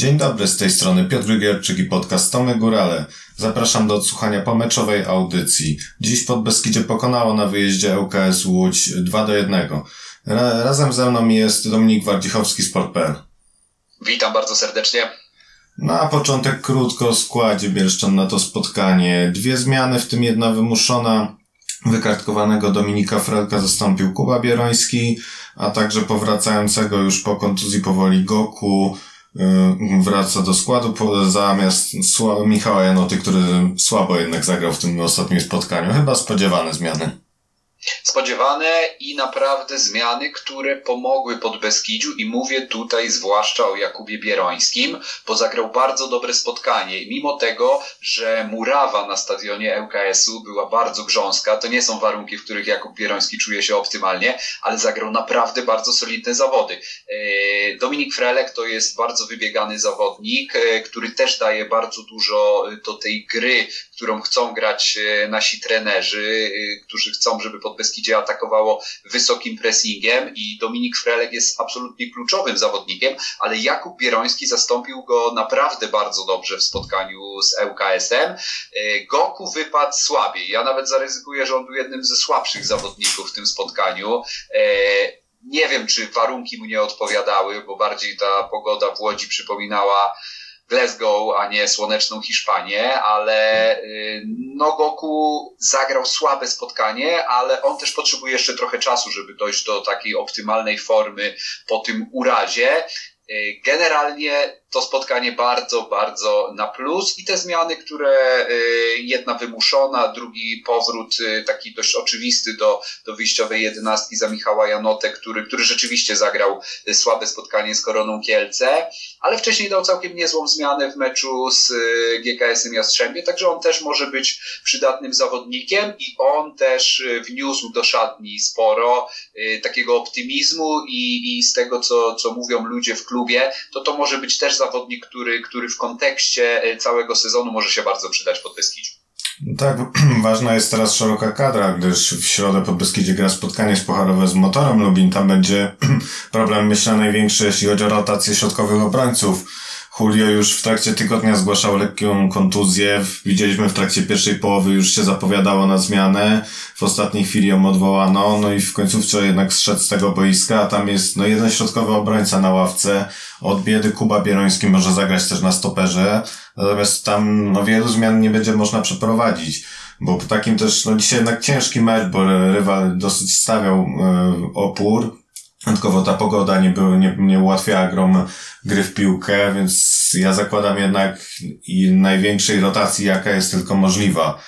Dzień dobry, z tej strony Piotr Gierczyk i podcast Tomy Górale. Zapraszam do odsłuchania pomeczowej audycji. Dziś pod Beskidzie pokonało na wyjeździe ŁKS Łódź 2 do 1. Ra razem ze mną jest Dominik Wardzichowski z Port.pl. Witam bardzo serdecznie. Na początek krótko o składzie Bielszczan na to spotkanie. Dwie zmiany, w tym jedna wymuszona. Wykartkowanego Dominika Frelka zastąpił Kuba Bieroński, a także powracającego już po kontuzji powoli Goku wraca do składu zamiast Michała Janoty, który słabo jednak zagrał w tym ostatnim spotkaniu. Chyba spodziewane zmiany spodziewane i naprawdę zmiany, które pomogły pod Beskidziu i mówię tutaj zwłaszcza o Jakubie Bierońskim, bo zagrał bardzo dobre spotkanie. Mimo tego, że murawa na stadionie ŁKS-u była bardzo grząska, to nie są warunki, w których Jakub Bieroński czuje się optymalnie, ale zagrał naprawdę bardzo solidne zawody. E, Dominik Frelek to jest bardzo wybiegany zawodnik, e, który też daje bardzo dużo do tej gry, którą chcą grać e, nasi trenerzy, którzy chcą, żeby pod Beskidzie atakowało wysokim pressingiem i Dominik Frelek jest absolutnie kluczowym zawodnikiem, ale Jakub Bieroński zastąpił go naprawdę bardzo dobrze w spotkaniu z ŁKS-em. E, Goku wypadł słabiej. Ja nawet zaryzykuję, że on był jednym ze słabszych zawodników w tym spotkaniu. E, nie wiem, czy warunki mu nie odpowiadały, bo bardziej ta pogoda w Łodzi przypominała Glasgow, a nie słoneczną Hiszpanię, ale y, no Goku zagrał słabe spotkanie, ale on też potrzebuje jeszcze trochę czasu, żeby dojść do takiej optymalnej formy po tym urazie. Y, generalnie to spotkanie bardzo, bardzo na plus i te zmiany, które y, jedna wymuszona, drugi powrót y, taki dość oczywisty do, do wyjściowej jedenastki za Michała Janotę, który, który rzeczywiście zagrał y, słabe spotkanie z Koroną Kielce, ale wcześniej dał całkiem niezłą zmianę w meczu z GKS-em Jastrzębie, także on też może być przydatnym zawodnikiem i on też wniósł do szatni sporo takiego optymizmu i, i z tego, co, co mówią ludzie w klubie, to to może być też zawodnik, który, który w kontekście e, całego sezonu może się bardzo przydać pod Beskidziu. Tak, ważna jest teraz szeroka kadra, gdyż w środę pod Beskidzie gra spotkanie Pucharowe z Motorem Lubin. Tam będzie problem, myślę, największy, jeśli chodzi o rotację środkowych obrońców Julio już w trakcie tygodnia zgłaszał lekką kontuzję. Widzieliśmy w trakcie pierwszej połowy już się zapowiadało na zmianę. W ostatniej chwili ją odwołano. No i w końcówce jednak zszedł z tego boiska. Tam jest no jeden środkowy obrońca na ławce. Od biedy Kuba Bieroński może zagrać też na stoperze. Natomiast tam no wielu zmian nie będzie można przeprowadzić. Bo po takim też, no dzisiaj jednak ciężki mecz, bo rywal dosyć stawiał y, opór Dodatkowo ta pogoda nie, był, nie, nie ułatwiała grom gry w piłkę, więc ja zakładam jednak i największej rotacji, jaka jest tylko możliwa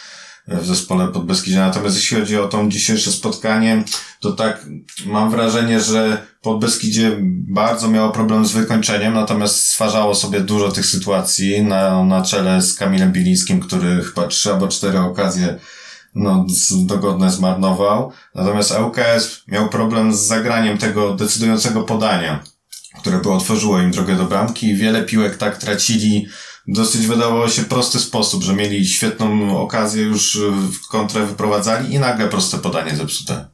w zespole Podbeskidzie. Natomiast jeśli chodzi o to dzisiejsze spotkanie, to tak mam wrażenie, że Podbeskidzie bardzo miało problem z wykończeniem, natomiast stwarzało sobie dużo tych sytuacji na, na czele z Kamilem Bilińskim, który chyba trzy albo cztery okazje no, dogodne zmarnował. Natomiast ŁKS miał problem z zagraniem tego decydującego podania, które by otworzyło im drogę do bramki i wiele piłek tak tracili dosyć wydawało się prosty sposób, że mieli świetną okazję, już w kontrę wyprowadzali i nagle proste podanie zepsute.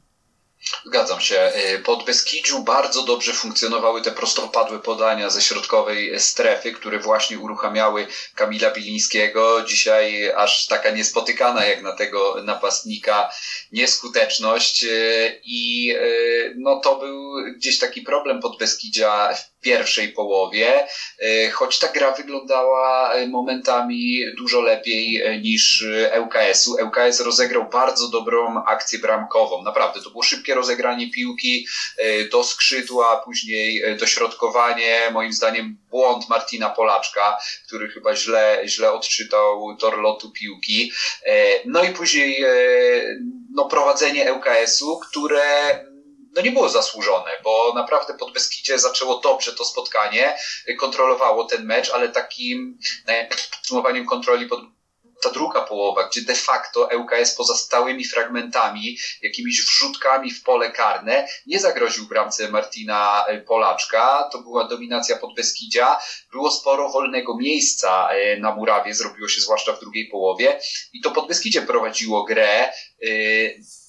Zgadzam się. Y, pod Beskidziu bardzo dobrze funkcjonowały te prostopadłe podania ze środkowej strefy, które właśnie uruchamiały Kamila Bilińskiego. Dzisiaj aż taka niespotykana jak na tego napastnika nieskuteczność y, i y, no to był gdzieś taki problem pod Beskidzia pierwszej połowie, choć ta gra wyglądała momentami dużo lepiej niż ŁKS-u. ŁKS rozegrał bardzo dobrą akcję bramkową. Naprawdę, to było szybkie rozegranie piłki e, do skrzydła, później e, dośrodkowanie, moim zdaniem błąd Martina Polaczka, który chyba źle, źle odczytał tor lotu piłki. E, no i później no, prowadzenie ŁKS-u, które no nie było zasłużone, bo naprawdę pod Beskidzie zaczęło dobrze to spotkanie, kontrolowało ten mecz, ale takim podsumowaniem kontroli pod ta druga połowa, gdzie de facto ŁKS poza stałymi fragmentami, jakimiś wrzutkami w pole karne, nie zagroził bramce Martina e, Polaczka. To była dominacja Podbeskidzia. Było sporo wolnego miejsca e, na murawie, zrobiło się zwłaszcza w drugiej połowie. I to Podbeskidzie prowadziło grę.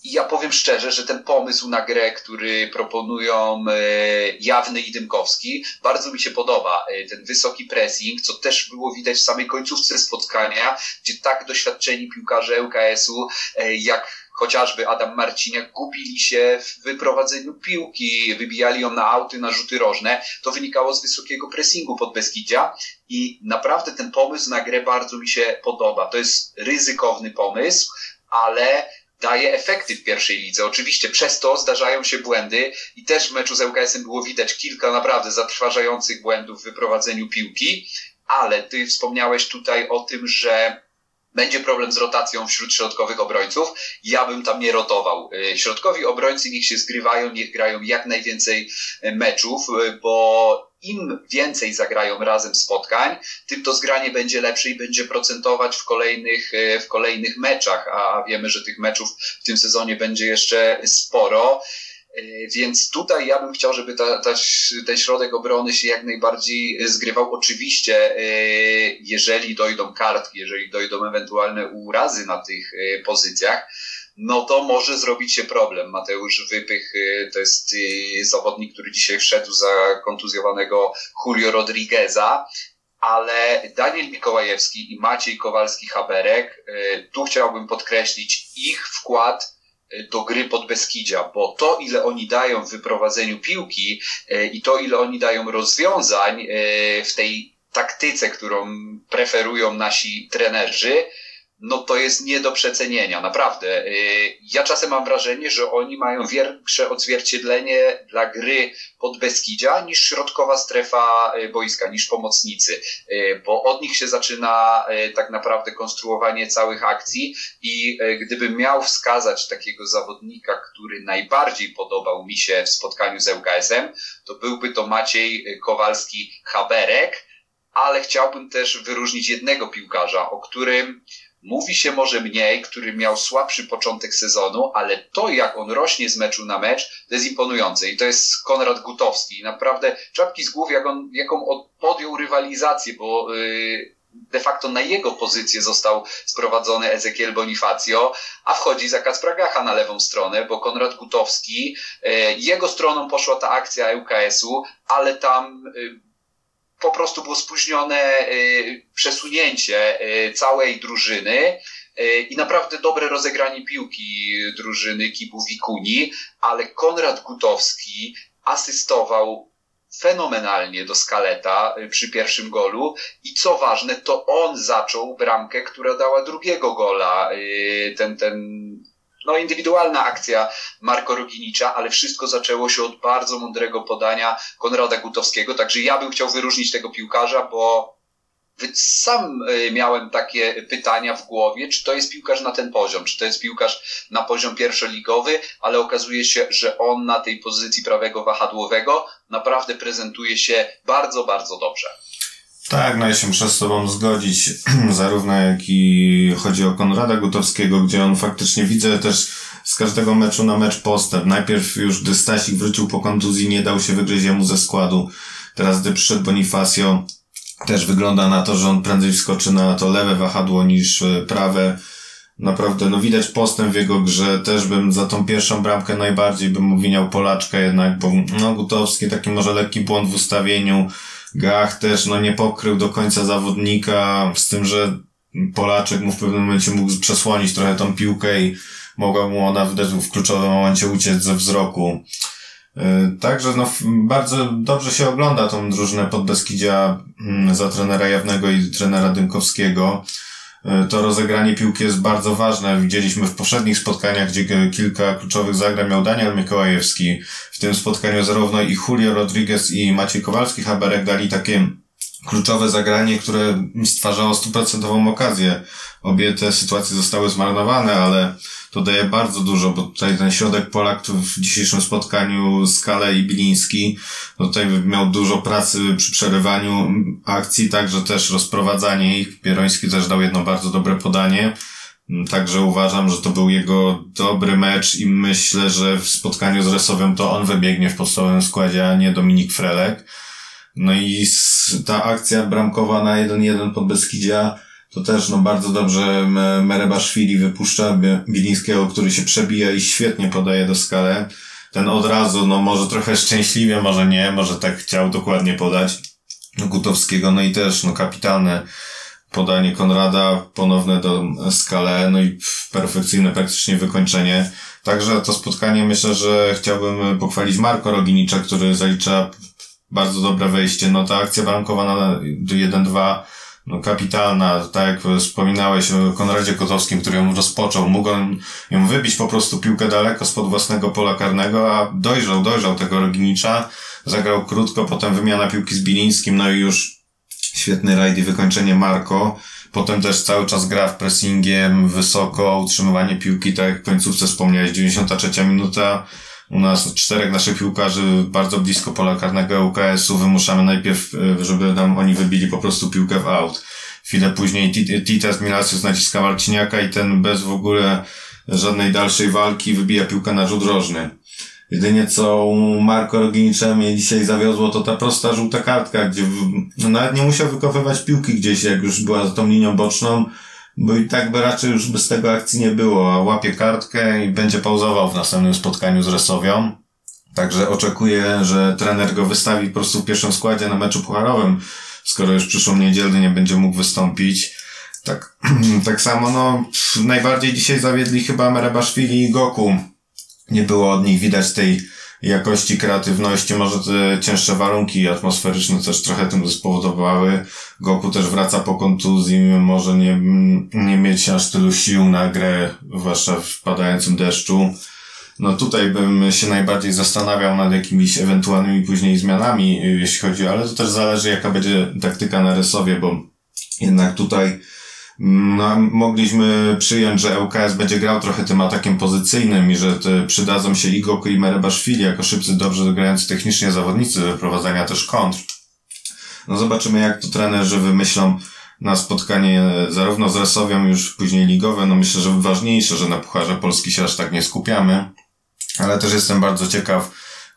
Ja powiem szczerze, że ten pomysł na grę, który proponują e, Jawny i Dymkowski, bardzo mi się podoba. E, ten wysoki pressing, co też było widać w samej końcówce spotkania, gdzie tak doświadczeni piłkarze ŁKS-u, e, jak chociażby Adam Marciniak, gubili się w wyprowadzeniu piłki, wybijali ją na auty, na rzuty rożne. To wynikało z wysokiego pressingu pod Beskidzia i naprawdę ten pomysł na grę bardzo mi się podoba. To jest ryzykowny pomysł, ale daje efekty w pierwszej lidze. Oczywiście przez to zdarzają się błędy i też w meczu z ŁKS-em było widać kilka naprawdę zatrważających błędów w wyprowadzeniu piłki, ale ty wspomniałeś tutaj o tym, że będzie problem z rotacją wśród środkowych obrońców. Ja bym tam nie rotował. Y, Środkowi obrońcy niech się zgrywają, niech grają jak najwięcej meczów, y, bo im więcej zagrają razem spotkań, tym to zgranie będzie lepsze i będzie procentować w kolejnych, w kolejnych meczach, a wiemy, że tych meczów w tym sezonie będzie jeszcze sporo. Więc tutaj ja bym chciał, żeby ta, ta, ten środek obrony się jak najbardziej zgrywał. Oczywiście, jeżeli dojdą kartki, jeżeli dojdą ewentualne urazy na tych pozycjach, no to może zrobić się problem. Mateusz Wypych to jest zawodnik, który dzisiaj wszedł za kontuzjowanego Julio Rodrigueza, ale Daniel Mikołajewski i Maciej Kowalski-Haberek, tu chciałbym podkreślić ich wkład do gry pod Beskidzia, bo to, ile oni dają w wyprowadzeniu piłki i to, ile oni dają rozwiązań w tej taktyce, którą preferują nasi trenerzy, no to jest nie do przecenienia, naprawdę. Ja czasem mam wrażenie, że oni mają większe odzwierciedlenie dla gry pod Beskidzia niż środkowa strefa boiska, niż pomocnicy, bo od nich się zaczyna tak naprawdę konstruowanie całych akcji i gdybym miał wskazać takiego zawodnika, który najbardziej podobał mi się w spotkaniu z ŁKS-em, to byłby to Maciej Kowalski-Haberek, ale chciałbym też wyróżnić jednego piłkarza, o którym mówi się może mniej, który miał słabszy początek sezonu, ale to jak on rośnie z meczu na mecz, to jest imponujące i to jest Konrad Gutowski. Naprawdę czapki z głów, jak on, jaką podjął rywalizację, bo yy, de facto na jego pozycję został sprowadzony Ezekiel Bonifacio, a wchodzi za Kacpra Gacha na lewą stronę, bo Konrad Gutowski, yy, jego stroną poszła ta akcja ŁKS-u, ale tam yy, po prostu było spóźnione y, przesunięcie y, całej drużyny y, i naprawdę dobre rozegranie piłki drużyny Kibu Wikuni, ale Konrad Gutowski asystował fenomenalnie do Skaleta przy pierwszym golu i co ważne, to on zaczął bramkę, która dała drugiego gola. Ten, ten no, indywidualna akcja Marko Roginicza, ale wszystko zaczęło się od bardzo mądrego podania Konrada Gutowskiego, także ja bym chciał wyróżnić tego piłkarza, bo sam miałem takie pytania w głowie, czy to jest piłkarz na ten poziom, czy to jest piłkarz na poziom pierwszoligowy, ale okazuje się, że on na tej pozycji prawego wahadłowego naprawdę prezentuje się bardzo, bardzo dobrze. Tak, no ja się muszę z Tobą zgodzić, zarówno jak i chodzi o Konrada Gutowskiego, gdzie on faktycznie widzę też z każdego meczu na mecz postęp. Najpierw już gdy Stasik wrócił po kontuzji, nie dał się wygryźć mu ze składu. Teraz gdy przyszedł Bonifacio, też wygląda na to, że on prędzej wskoczy na to lewe wahadło niż prawe. Naprawdę, no widać postęp w jego grze. Też bym za tą pierwszą bramkę najbardziej bym obwiniał Polaczka jednak, bo no Gutowski taki może lekki błąd w ustawieniu. Gach też no nie pokrył do końca zawodnika, z tym, że Polaczek mu w pewnym momencie mógł przesłonić trochę tą piłkę i mogła mu ona w, kluczowym momencie uciec ze wzroku. Także no, bardzo dobrze się ogląda tą drużynę pod Beskidzia za trenera Jawnego i trenera Dymkowskiego. To rozegranie piłki jest bardzo ważne. Widzieliśmy w poprzednich spotkaniach, gdzie kilka kluczowych zagrań miał Daniel Mikołajewski. W tym spotkaniu zarówno i Julio Rodriguez i Maciej Kowalski Haberek dali takie kluczowe zagranie, które stwarzało stuprocentową okazję. Obie te sytuacje zostały zmarnowane, ale to daje bardzo dużo, bo tutaj ten środek Polak w dzisiejszym spotkaniu Skale i Biliński no tutaj miał dużo pracy przy przerywaniu akcji, także też rozprowadzanie ich. Pieroński też dał jedno bardzo dobre podanie. Także uważam, że to był jego dobry mecz i myślę, że w spotkaniu z Resowem to on wybiegnie w podstawowym składzie, a nie Dominik Frelek. No i ta akcja bramkowa na 1-1 pod Beskidzia to też no bardzo dobrze Merebaszwili wypuszcza Bi- Bilińskiego, który się przebija i świetnie podaje do skale. Ten od razu, no może trochę szczęśliwie, może nie, może tak chciał dokładnie podać Gutowskiego, no i też no kapitalne podanie Konrada, ponowne do skale, no i perfekcyjne praktycznie wykończenie. Także to spotkanie myślę, że chciałbym pochwalić Marko Roginicza, który zalicza bardzo dobre wejście. No ta akcja bramkowa na 1-2, no kapitalna, tak jak wspominałeś o Konradzie Kotowskim, który ją rozpoczął. Mógł on ją wybić po prostu piłkę daleko spod własnego pola karnego, a dojrzał, dojrzał tego Roginicza. Zagrał krótko, potem wymiana piłki z Bilińskim, no i już świetny rajd i wykończenie Marko. Potem też cały czas gra w pressingiem, wysoko, utrzymywanie piłki, tak jak w końcówce wspomniałeś, 93 minuta. U nas czterech naszych piłkarzy bardzo blisko pola karnego UKS-u. Wymuszamy najpierw, e, żeby nam oni wybili po prostu piłkę w aut. Chwilę później Ti- Titas Milasius naciska Marciniaka i ten bez w ogóle żadnej dalszej walki wybija piłkę na rzut rożny. Jedynie co Marko Roginicza mnie dzisiaj zawiozło, to ta prosta żółta kartka, gdzie no nawet nie musiał wykopywać piłki gdzieś, jak już była za tą linią boczną, bo i tak by raczej już bez tego akcji nie było, a łapie kartkę i będzie pauzował w następnym spotkaniu z Resowią. Także oczekuję, że trener go wystawi po prostu w pierwszym składzie na meczu pucharowym, skoro już przyszłą niedzielę nie będzie mógł wystąpić. Tak, tak samo, no, najbardziej dzisiaj zawiedli chyba Merebaszwili i Goku nie było od nich widać tej jakości, kreatywności, może te cięższe warunki atmosferyczne też trochę tym spowodowały. Goku też wraca po kontuzji, może nie, nie mieć aż tylu sił na grę, zwłaszcza w padającym deszczu. No tutaj bym się najbardziej zastanawiał nad jakimiś ewentualnymi później zmianami, jeśli chodzi, ale to też zależy jaka będzie taktyka na Resowie, bo jednak tutaj no, mogliśmy przyjąć, że ŁKS będzie grał trochę tym atakiem pozycyjnym i że te przydadzą się i Goku i Merebaszwili jako szybcy, dobrze grający technicznie zawodnicy wyprowadzania też kontr. No zobaczymy jak to trenerzy wymyślą na spotkanie zarówno z Resowią już później ligowe, no myślę, że ważniejsze, że na Pucharze Polski się aż tak nie skupiamy, ale też jestem bardzo ciekaw,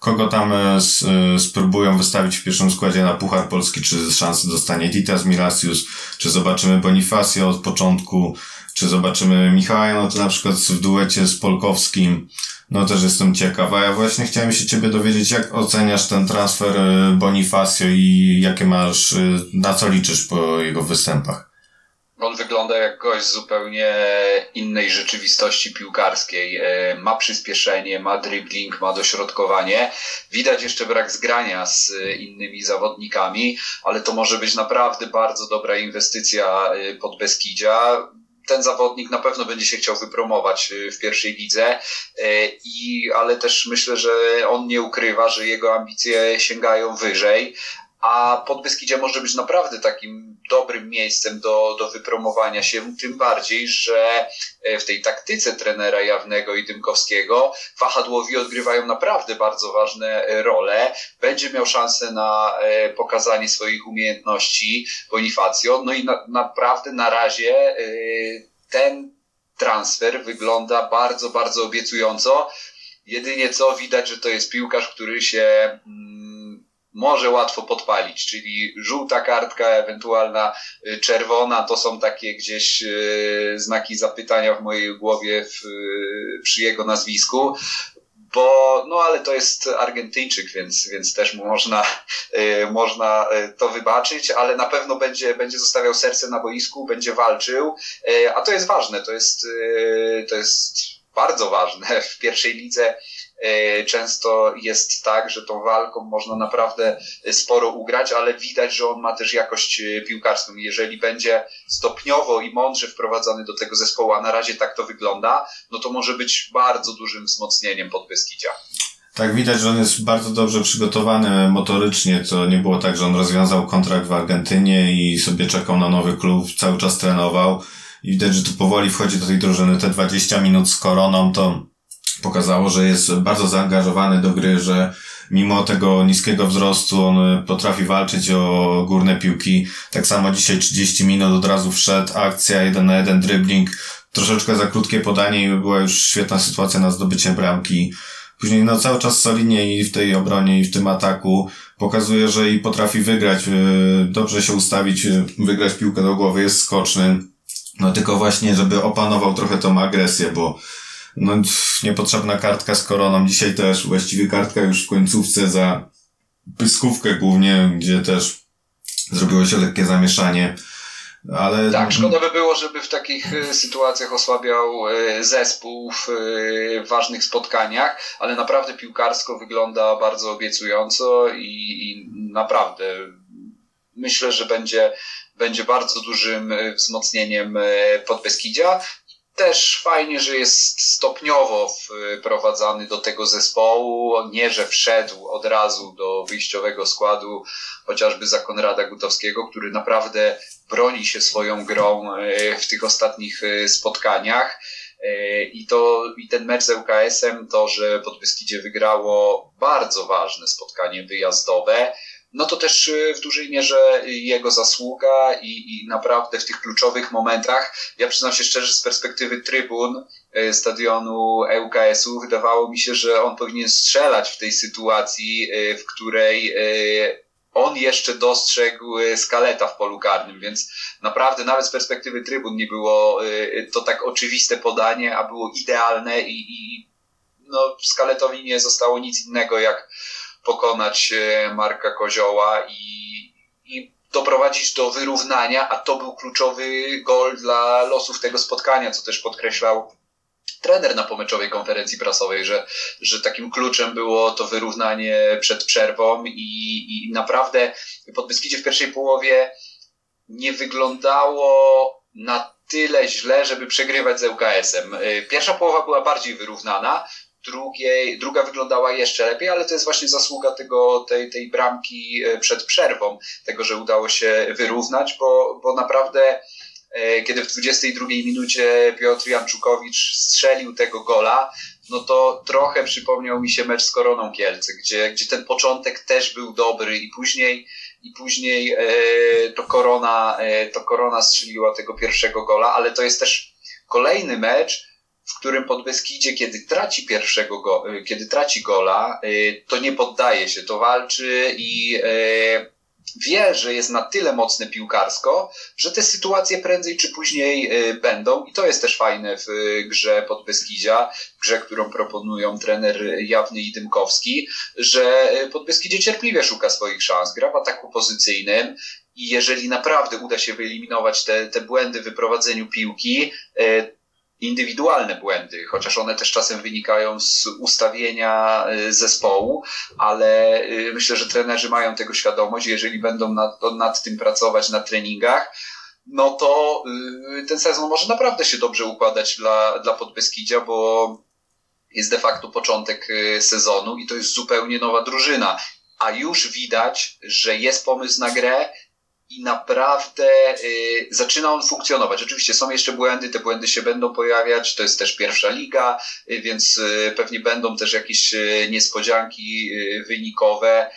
kogo tam e, s- e, spróbują wystawić w pierwszym składzie na Puchar Polski, czy szansę dostanie Ditas Milasius, czy zobaczymy Bonifacio od początku, czy zobaczymy Michała, no to na przykład w duecie z Polkowskim, no też jestem ciekaw, a ja właśnie chciałem się ciebie dowiedzieć, jak oceniasz ten transfer e, Bonifacio i jakie masz, e, na co liczysz po jego występach? On wygląda jak gość z zupełnie innej rzeczywistości piłkarskiej. E, Ma przyspieszenie, ma dribbling, ma dośrodkowanie. Widać jeszcze brak zgrania z e, innymi zawodnikami, ale to może być naprawdę bardzo dobra inwestycja e, pod Beskidzia. Ten zawodnik na pewno będzie się chciał wypromować w pierwszej lidze, i, ale też myślę, że on nie ukrywa, że jego ambicje sięgają wyżej a Podbeskidzie może być naprawdę takim dobrym miejscem do, do wypromowania się, tym bardziej, że e, w tej taktyce trenera Jawnego i Dymkowskiego wahadłowi odgrywają naprawdę bardzo ważne e, role. Będzie miał szansę na e, pokazanie swoich umiejętności Bonifacio, no i na, naprawdę na razie ten transfer wygląda bardzo, bardzo obiecująco. Jedynie co widać, że to jest piłkarz, który się mm, może łatwo podpalić, czyli żółta kartka, ewentualna y, czerwona, to są takie gdzieś y, znaki zapytania w mojej głowie w, y, przy jego nazwisku. Bo, no ale to jest Argentyńczyk, więc, więc też mu można, można to wybaczyć, ale na pewno będzie, będzie zostawiał serce na boisku, będzie walczył, a to jest ważne, to jest, to jest bardzo ważne. W pierwszej lidze często jest tak, że tą walką można naprawdę sporo ugrać, ale widać, że on ma też jakość y, piłkarską. Jeżeli będzie stopniowo i mądrze wprowadzany do tego zespołu, a na razie tak to wygląda, no to może być bardzo dużym wzmocnieniem pod Beskidzia. Tak, widać, że on jest bardzo dobrze przygotowany motorycznie. To nie było tak, że on rozwiązał kontrakt w Argentynie i sobie czekał na nowy klub, cały czas trenował. I widać, że tu powoli wchodzi do tej drużyny. Te 20 minut z koroną to pokazało, że jest bardzo zaangażowany do gry, że mimo tego niskiego wzrostu on potrafi walczyć o górne piłki. Tak samo dzisiaj 30 minut od razu wszedł, akcja, jeden na jeden dribbling, troszeczkę za krótkie podanie i była już świetna sytuacja na zdobycie bramki. Później no cały czas solidnie i w tej obronie i w tym ataku pokazuje, że i potrafi wygrać, yy, dobrze się ustawić, yy, wygrać piłkę do głowy, jest skoczny. No tylko właśnie, żeby opanował trochę tą agresję, bo no, niepotrzebna kartka z koroną. Dzisiaj też właściwie kartka już w końcówce za pyskówkę głównie, gdzie też zrobiło się lekkie zamieszanie. Ale... Tak, szkoda by było, żeby w takich e, sytuacjach osłabiał e, zespół w e, ważnych spotkaniach, ale naprawdę piłkarsko wygląda bardzo obiecująco i, i naprawdę myślę, że będzie, będzie bardzo dużym wzmocnieniem Podbeskidzia też fajnie, że jest stopniowo wprowadzany do tego zespołu. Nie, że wszedł od razu do wyjściowego składu, chociażby za Konrada Gutowskiego, który naprawdę broni się swoją grą e, w tych ostatnich e, spotkaniach. I, to, I ten mecz z ŁKS-em, to, że Podbeskidzie wygrało bardzo ważne spotkanie wyjazdowe, no to też y, w dużej mierze jego zasługa i, i naprawdę w tych kluczowych momentach, ja przyznam się szczerze, z perspektywy trybun y, stadionu ŁKS-u, wydawało mi się, że on powinien strzelać w tej sytuacji, y, w której on jeszcze dostrzegł skaleta w polu karnym, więc naprawdę nawet z perspektywy trybun nie było to tak oczywiste podanie, a było idealne i, i no, skaletowi nie zostało nic innego jak pokonać e, Marka Kozioła i, i doprowadzić do wyrównania, a to był kluczowy gol dla losów tego spotkania, co też podkreślał trener na pomeczowej konferencji prasowej, że, że takim kluczem było to wyrównanie przed przerwą i, i naprawdę Podbeskidzie w pierwszej połowie nie wyglądało na tyle źle, żeby przegrywać z ŁKS-em. E, pierwsza połowa była bardziej wyrównana, drugiej, druga wyglądała jeszcze lepiej, ale to jest właśnie zasługa tego, tej, tej bramki e, przed przerwą, tego, że udało się wyrównać, bo, bo naprawdę e, kiedy w 22 minucie Piotr Janczukowicz strzelił tego gola, no to trochę przypomniał mi się mecz z Koroną Kielce, gdzie, gdzie ten początek też był dobry i później i później e, to Korona, to Korona strzeliła tego pierwszego gola, ale to jest też kolejny mecz, w którym Podbeskidzie, kiedy traci pierwszego, go, y, kiedy traci gola, y, to nie poddaje się, to walczy i y, wie, że jest na tyle mocny piłkarsko, że te sytuacje prędzej czy później będą. I to jest też fajne w grze Podbeskidzia, grze, którą proponują trener Jawny i Dymkowski, że Podbeskidzie cierpliwie szuka swoich szans, gra w ataku pozycyjnym i jeżeli naprawdę uda się wyeliminować te, te błędy w wyprowadzeniu piłki, indywidualne błędy, chociaż one też czasem wynikają z ustawienia y, zespołu, ale y, myślę, że trenerzy mają tego świadomość, jeżeli będą nad, nad tym pracować na treningach, no to y, ten sezon może naprawdę się dobrze układać dla, dla Podbeskidzia, bo jest de facto początek sezonu i to jest zupełnie nowa drużyna. A już widać, że jest pomysł na grę, i naprawdę y, zaczyna on funkcjonować. Oczywiście są jeszcze błędy, te błędy się będą pojawiać, to jest też pierwsza liga, y, więc y, pewnie będą też jakieś y, niespodzianki y, wynikowe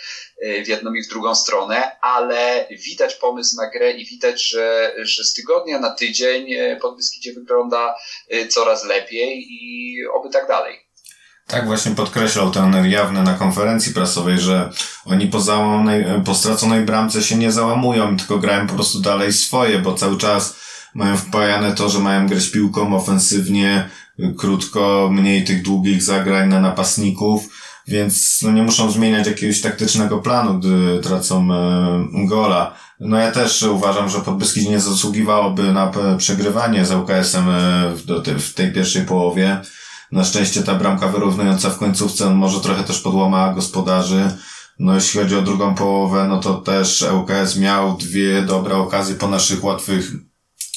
y, w jedną i w drugą stronę, ale widać pomysł na grę i widać, że, że z tygodnia na tydzień Podbeskidzie wygląda coraz lepiej i oby tak dalej. Tak właśnie podkreślał trener Jawny na konferencji prasowej, że oni po, załamanej, po straconej bramce się nie załamują, tylko grają po prostu dalej swoje, bo cały czas mają wpajane to, że mają grać piłką ofensywnie, krótko, mniej tych długich zagrań na napastników, więc no nie muszą zmieniać jakiegoś taktycznego planu, gdy tracą e, gola. No ja też uważam, że Podbeskidzie nie zasługiwałoby na przegrywanie z UKS-em e, w, w tej pierwszej połowie. Na szczęście ta bramka wyrównująca w końcówce może trochę też podłamała gospodarzy. No jeśli chodzi o drugą połowę, no to też ŁKS miał dwie dobre okazje po naszych łatwych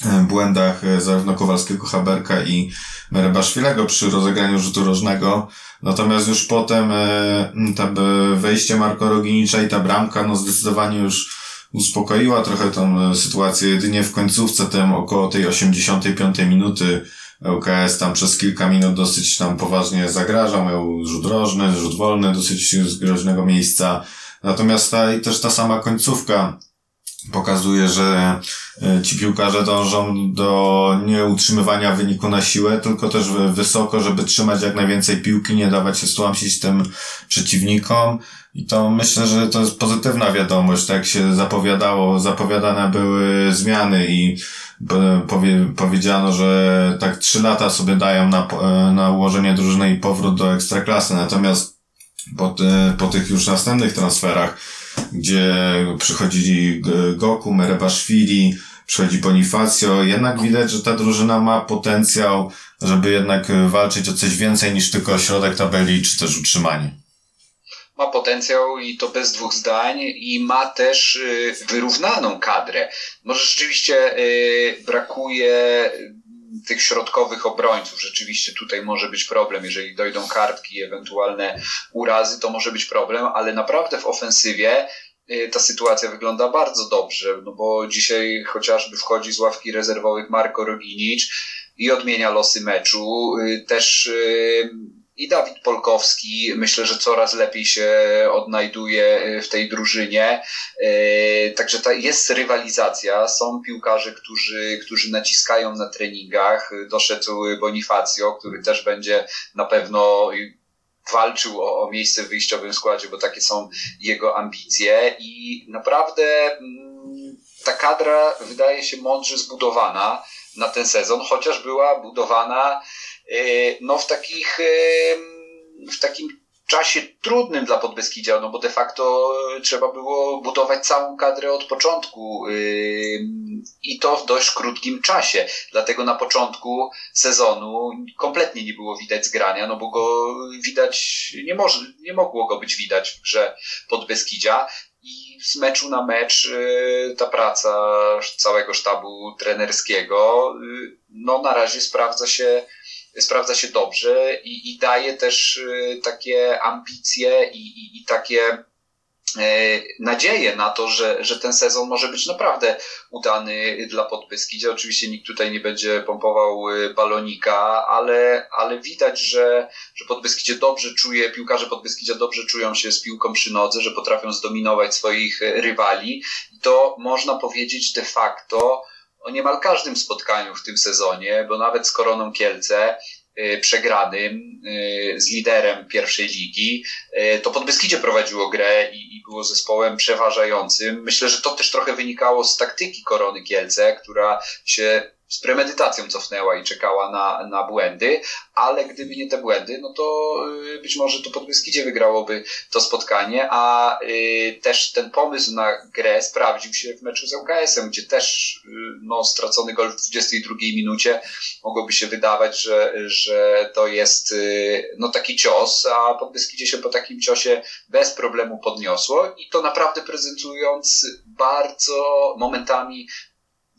e, błędach e, zarówno Kowalskiego Haberka i Merebaszwilego przy rozegraniu rzutu rożnego. Natomiast już potem e, ta wejście Marko Roginicza i ta bramka no zdecydowanie już uspokoiła trochę tą sytuację. Jedynie w końcówce, tym około tej 85 minuty ŁKS tam przez kilka minut dosyć tam poważnie zagrażał, miał rzut rożny, rzut wolny, dosyć z groźnego miejsca. Natomiast ta, i też ta sama końcówka pokazuje, że e, ci piłkarze dążą do nie utrzymywania wyniku na siłę, tylko też wysoko, żeby trzymać jak najwięcej piłki, nie dawać się stłamsić tym przeciwnikom. I to myślę, że to jest pozytywna wiadomość, tak jak się zapowiadało, zapowiadane były zmiany i powie, powiedziano, że tak trzy lata sobie dają na, e, na ułożenie drużyny i powrót do ekstraklasy, natomiast po, po tych już następnych transferach gdzie przychodzili Goku, Merebaszwili, przychodzi Bonifacio. Jednak widać, że ta drużyna ma potencjał, żeby jednak walczyć o coś więcej niż tylko środek tabeli, czy też utrzymanie. Ma potencjał i to bez dwóch zdań i ma też y, wyrównaną kadrę. Może rzeczywiście y, brakuje tych środkowych obrońców. Rzeczywiście tutaj może być problem, jeżeli dojdą kartki, ewentualne urazy, to może być problem, ale naprawdę w ofensywie y, ta sytuacja wygląda bardzo dobrze, no bo dzisiaj chociażby wchodzi z ławki rezerwowych Marko Roginicz i odmienia losy meczu. Y, też y, i Dawid Polkowski myślę, że coraz lepiej się odnajduje e, w tej drużynie. E, także ta jest rywalizacja. Są piłkarze, którzy, którzy naciskają na treningach. Doszedł Bonifacio, który też będzie na pewno walczył o, o miejsce w wyjściowym składzie, bo takie są jego ambicje i naprawdę mm, ta kadra wydaje się mądrze zbudowana na ten sezon, chociaż była budowana no w takich, e, w takim czasie trudnym dla Podbeskidzia, no bo de facto trzeba było budować całą kadrę od początku e, i to w dość krótkim czasie. Dlatego na początku sezonu kompletnie nie było widać zgrania, no bo go widać, nie, może, nie mogło go być widać w grze Podbeskidzia i z meczu na mecz ta praca całego sztabu trenerskiego no na razie sprawdza się sprawdza się dobrze i, i daje też y, takie ambicje i, i, i takie e, nadzieję na to, że, że ten sezon może być naprawdę udany dla Podbeskidzia. Oczywiście nikt tutaj nie będzie pompował y, balonika, ale, ale widać, że, że Podbeskidzie dobrze czuje, piłkarze Podbeskidzia dobrze czują się z piłką przy nodze, że potrafią zdominować swoich rywali. To można powiedzieć de facto o niemal każdym spotkaniu w tym sezonie, bo nawet z Koroną Kielce y, przegranym y, z liderem pierwszej ligi, y, to Podbeskidzie prowadziło grę i, i było zespołem przeważającym. Myślę, że to też trochę wynikało z taktyki Korony Kielce, która się z premedytacją cofnęła i czekała na, na błędy, ale gdyby nie te błędy, no to y, być może to Podbeskidzie wygrałoby to spotkanie, a y, też ten pomysł na grę sprawdził się w meczu z ŁKS-em, gdzie też y, no, stracony gol w 22 minucie mogłoby się wydawać, że, że to jest no, taki cios, a Podbeskidzie się po takim ciosie bez problemu podniosło i to naprawdę prezentując bardzo momentami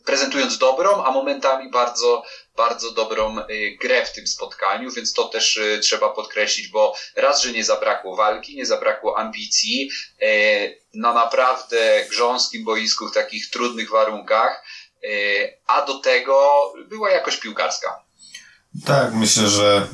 prezentując dobrą, a momentami bardzo, bardzo dobrą y, grę w tym spotkaniu, więc to też y, trzeba podkreślić, bo raz, że nie zabrakło walki, nie zabrakło ambicji, y, na naprawdę grząskim boisku w takich trudnych warunkach, a do tego była jakość piłkarska. Tak, myślę, że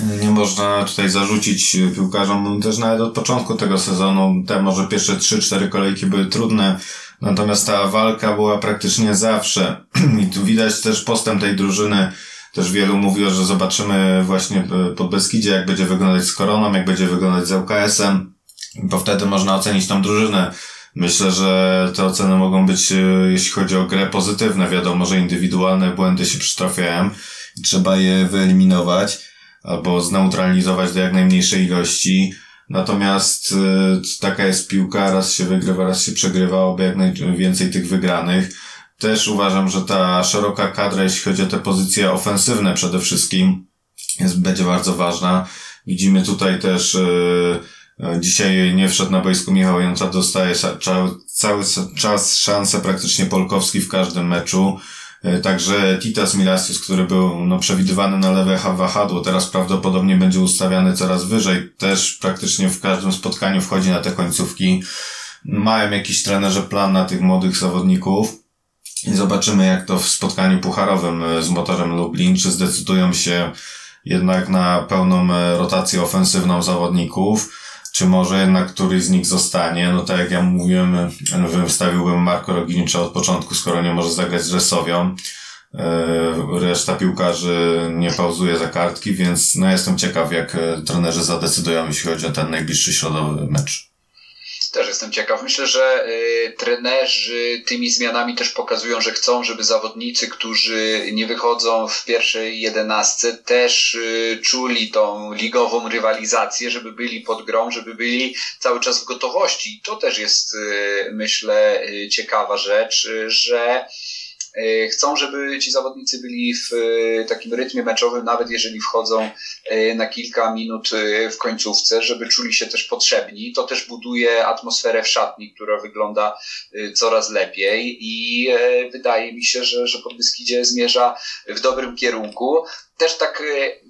nie można tutaj zarzucić piłkarzom też nawet od początku tego sezonu. Te może pierwsze 3-4 kolejki były trudne, natomiast ta walka była praktycznie zawsze. I tu widać też postęp tej drużyny. Też wielu mówiło, że zobaczymy właśnie pod Beskidzie, jak będzie wyglądać z Koroną, jak będzie wyglądać z ŁKS-em, bo wtedy można ocenić tą drużynę. Myślę, że te oceny mogą być, jeśli chodzi o grę, pozytywne. Wiadomo, że indywidualne błędy się przytrafiają i trzeba je wyeliminować albo zneutralizować do jak najmniejszej ilości. Natomiast y, taka jest piłka, raz się wygrywa, raz się przegrywa, oby jak najwięcej tych wygranych. Też uważam, że ta szeroka kadra, jeśli chodzi o te pozycje ofensywne przede wszystkim, jest, będzie bardzo ważna. Widzimy tutaj też, yy, dzisiaj nie wszedł na boisku Michał Janca, dostaje cały czas szansę praktycznie Polkowski w każdym meczu. E, także Titas Milasius, który był no, przewidywany na lewe wahadło, teraz prawdopodobnie będzie ustawiany coraz wyżej. Też praktycznie w każdym spotkaniu wchodzi na te końcówki. Mają jakiś trenerze plan na tych młodych zawodników. I zobaczymy, jak to w spotkaniu pucharowym e, z motorem Lublin, czy zdecydują się jednak na pełną e, rotację ofensywną zawodników. Czy może jednak któryś z nich zostanie. No tak jak ja mówiłem, wystawiłbym Marko Roginicza od początku, skoro nie może zagrać z Resowią. E, reszta piłkarzy nie pauzuje za kartki, więc no jestem ciekaw, jak e, trenerzy zadecydują, jeśli chodzi o ten najbliższy środowy mecz. Też jestem ciekaw. Myślę, że y, trenerzy tymi zmianami też pokazują, że chcą, żeby zawodnicy, którzy nie wychodzą w pierwszej jedenastce, też y, czuli tą ligową rywalizację, żeby byli pod grą, żeby byli cały czas w gotowości. I to też jest, y, myślę, y, ciekawa rzecz, y, że chcą, żeby ci zawodnicy byli w e, takim rytmie meczowym, nawet jeżeli wchodzą e, na kilka minut w końcówce, żeby czuli się też potrzebni. To też buduje atmosferę w szatni, która wygląda coraz lepiej i wydaje mi się, że, że Podbeskidzie zmierza w dobrym kierunku. Też tak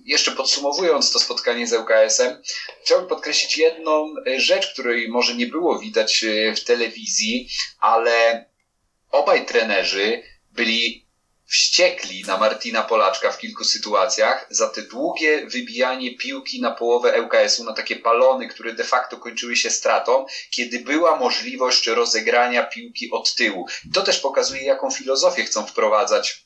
jeszcze podsumowując to spotkanie z ŁKS-em, chciałbym podkreślić jedną rzecz, której może nie było widać w telewizji, ale obaj trenerzy byli wściekli na Martina Polaczka w kilku sytuacjach za te długie wybijanie piłki na połowę ŁKS-u, na takie palony, które de facto kończyły się stratą, kiedy była możliwość rozegrania piłki od tyłu. To też pokazuje, jaką filozofię chcą wprowadzać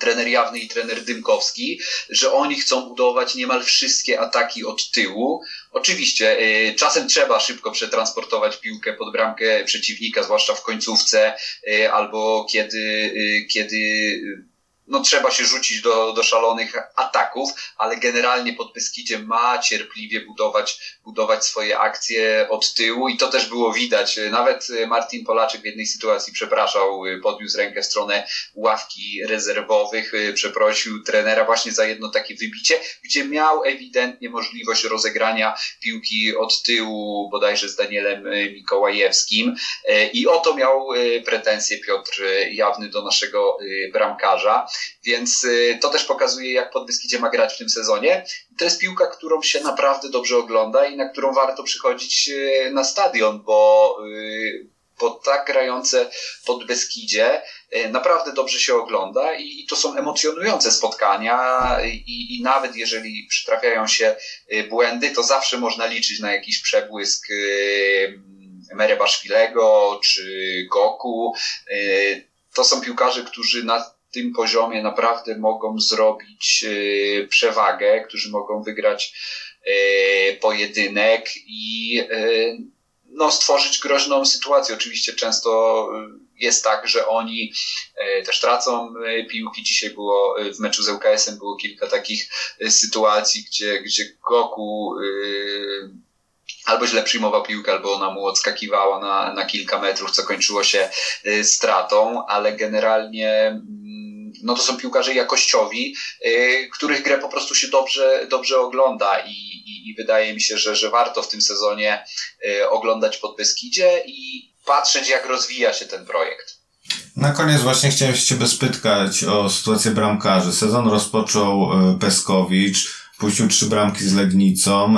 trener Jawny i trener Dymkowski, że oni chcą budować niemal wszystkie ataki od tyłu. Oczywiście y, czasem trzeba szybko przetransportować piłkę pod bramkę przeciwnika, zwłaszcza w końcówce, y, albo kiedy, y, kiedy no, trzeba się rzucić do, do szalonych ataków, ale generalnie pod Beskidzie ma cierpliwie budować, budować swoje akcje od tyłu i to też było widać. Nawet Martin Polaczek w jednej sytuacji przepraszał, podniósł rękę w stronę ławki rezerwowych, przeprosił trenera właśnie za jedno takie wybicie, gdzie miał ewidentnie możliwość rozegrania piłki od tyłu, bodajże z Danielem Mikołajewskim i o to miał pretensje Piotr Jawny do naszego bramkarza. Więc y, to też pokazuje, jak Podbeskidzie ma grać w tym sezonie. To jest piłka, którą się naprawdę dobrze ogląda i na którą warto przychodzić y, na stadion, bo y, bo tak grające pod Beskidzie naprawdę dobrze się ogląda i, to są emocjonujące spotkania i, i, nawet jeżeli przytrafiają się błędy, to zawsze można liczyć na jakiś przebłysk Merebaszwilego czy Goku. To są piłkarze, którzy na tym poziomie naprawdę mogą zrobić e, przewagę, którzy mogą wygrać e, pojedynek i e, no, stworzyć groźną sytuację. Oczywiście często jest tak, że oni też tracą piłki. Dzisiaj było w meczu z ŁKS-em było kilka takich sytuacji, gdzie, gdzie Goku albo źle przyjmował piłkę, albo ona mu odskakiwała na, na kilka metrów, co kończyło się stratą, ale generalnie no to są piłkarze jakościowi, y, których grę po prostu się dobrze, dobrze ogląda i, i, i wydaje mi się, że, że warto w tym sezonie y, oglądać pod Beskidzie i patrzeć, jak rozwija się ten projekt. Na koniec właśnie chciałem się Ciebie spytać o sytuację bramkarzy. Sezon rozpoczął y, Peskowicz, puścił trzy bramki z Legnicą,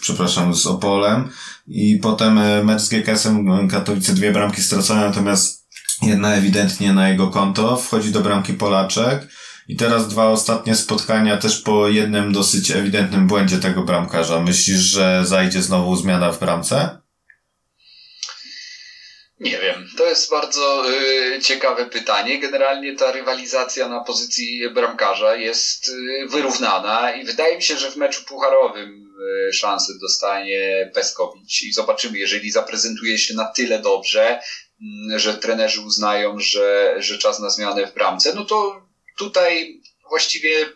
przepraszam, z Opolem i potem mecz z GKS-em Katowice dwie bramki stracone, natomiast Jedna ewidentnie na jego konto, wchodzi do bramki Polaczek i teraz dwa ostatnie spotkania też po jednym dosyć ewidentnym błędzie tego bramkarza. Myślisz, że zajdzie znowu zmiana w bramce? Nie wiem, to jest bardzo y, ciekawe pytanie. Generalnie ta rywalizacja na pozycji bramkarza jest y, wyrównana i wydaje mi się, że w meczu pucharowym y, szansę dostanie Peskowicz i zobaczymy, jeżeli zaprezentuje się na tyle dobrze, że trenerzy uznają, że, że czas na zmianę w bramce, no to tutaj właściwie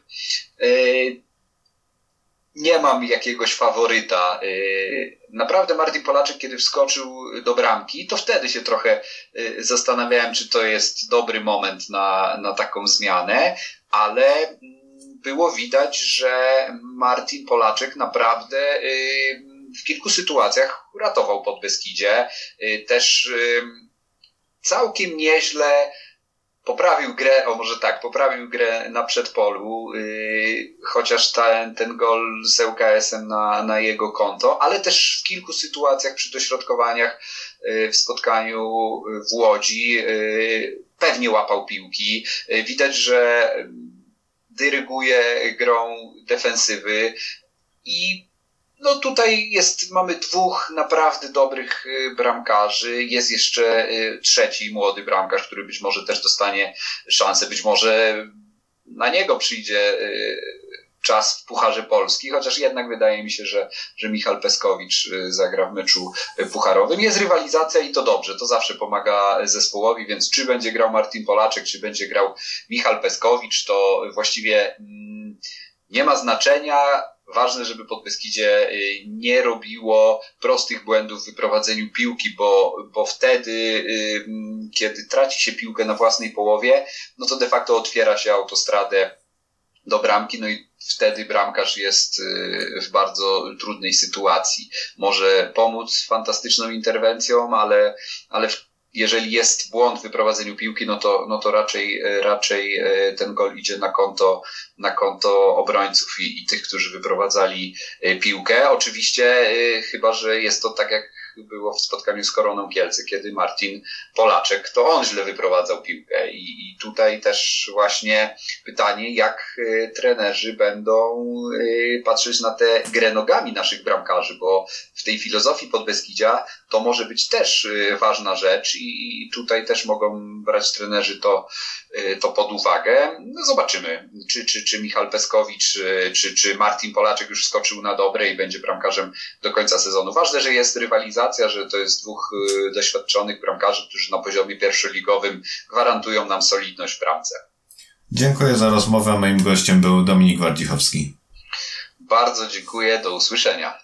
e, nie mam jakiegoś faworyta. E, naprawdę Martin Polaczek, kiedy wskoczył do bramki, to wtedy się trochę e, zastanawiałem, czy to jest dobry moment na, na taką zmianę, ale mm, było widać, że Martin Polaczek naprawdę w kilku sytuacjach uratował pod Beskidzie. Też całkiem nieźle poprawił grę, o może tak, poprawił grę na przedpolu, yy, chociaż ten, ten gol z ŁKS-em na, na jego konto, ale też w kilku sytuacjach przy dośrodkowaniach yy, w spotkaniu w Łodzi yy, pewnie łapał piłki. Yy, widać, że dyryguje grą defensywy i no tutaj jest, mamy dwóch naprawdę dobrych y, bramkarzy. Jest jeszcze y, trzeci młody bramkarz, który być może też dostanie szansę. Być może na niego przyjdzie y, czas w Pucharze Polski, chociaż jednak wydaje mi się, że, że Michal Peskowicz zagra w meczu pucharowym. Jest rywalizacja i to dobrze, to zawsze pomaga zespołowi, więc czy będzie grał Martin Polaczek, czy będzie grał Michal Peskowicz, to właściwie mm, nie ma znaczenia. Ważne, żeby Podbeskidzie y, nie robiło prostych błędów w wyprowadzeniu piłki, bo, bo wtedy, y, kiedy traci się piłkę na własnej połowie, no to de facto otwiera się autostradę do bramki, no i wtedy bramkarz jest y, w bardzo trudnej sytuacji. Może pomóc fantastyczną interwencją, ale, ale w jeżeli jest błąd w wyprowadzeniu piłki, no to, no to raczej, raczej e, ten gol idzie na konto, na konto obrońców i, i tych, którzy wyprowadzali e, piłkę. Oczywiście, e, chyba że jest to tak jak było w spotkaniu z Koroną Kielce, kiedy Martin Polaczek, to on źle wyprowadzał piłkę. I, i tutaj też właśnie pytanie, jak y, trenerzy będą y, patrzeć na te grę nogami naszych bramkarzy, bo w tej filozofii Podbeskidzia to może być też y, ważna rzecz i, i tutaj też mogą brać trenerzy to, to pod uwagę. No zobaczymy, czy, czy, czy Michal Peskowicz, czy, czy Martin Polaczek już skoczył na dobre i będzie bramkarzem do końca sezonu. Ważne, że jest rywalizacja, że to jest dwóch y, doświadczonych bramkarzy, którzy na poziomie pierwszoligowym gwarantują nam solidność w bramce. Dziękuję za rozmowę. Moim gościem był Dominik Wardzichowski. Bardzo dziękuję, do usłyszenia.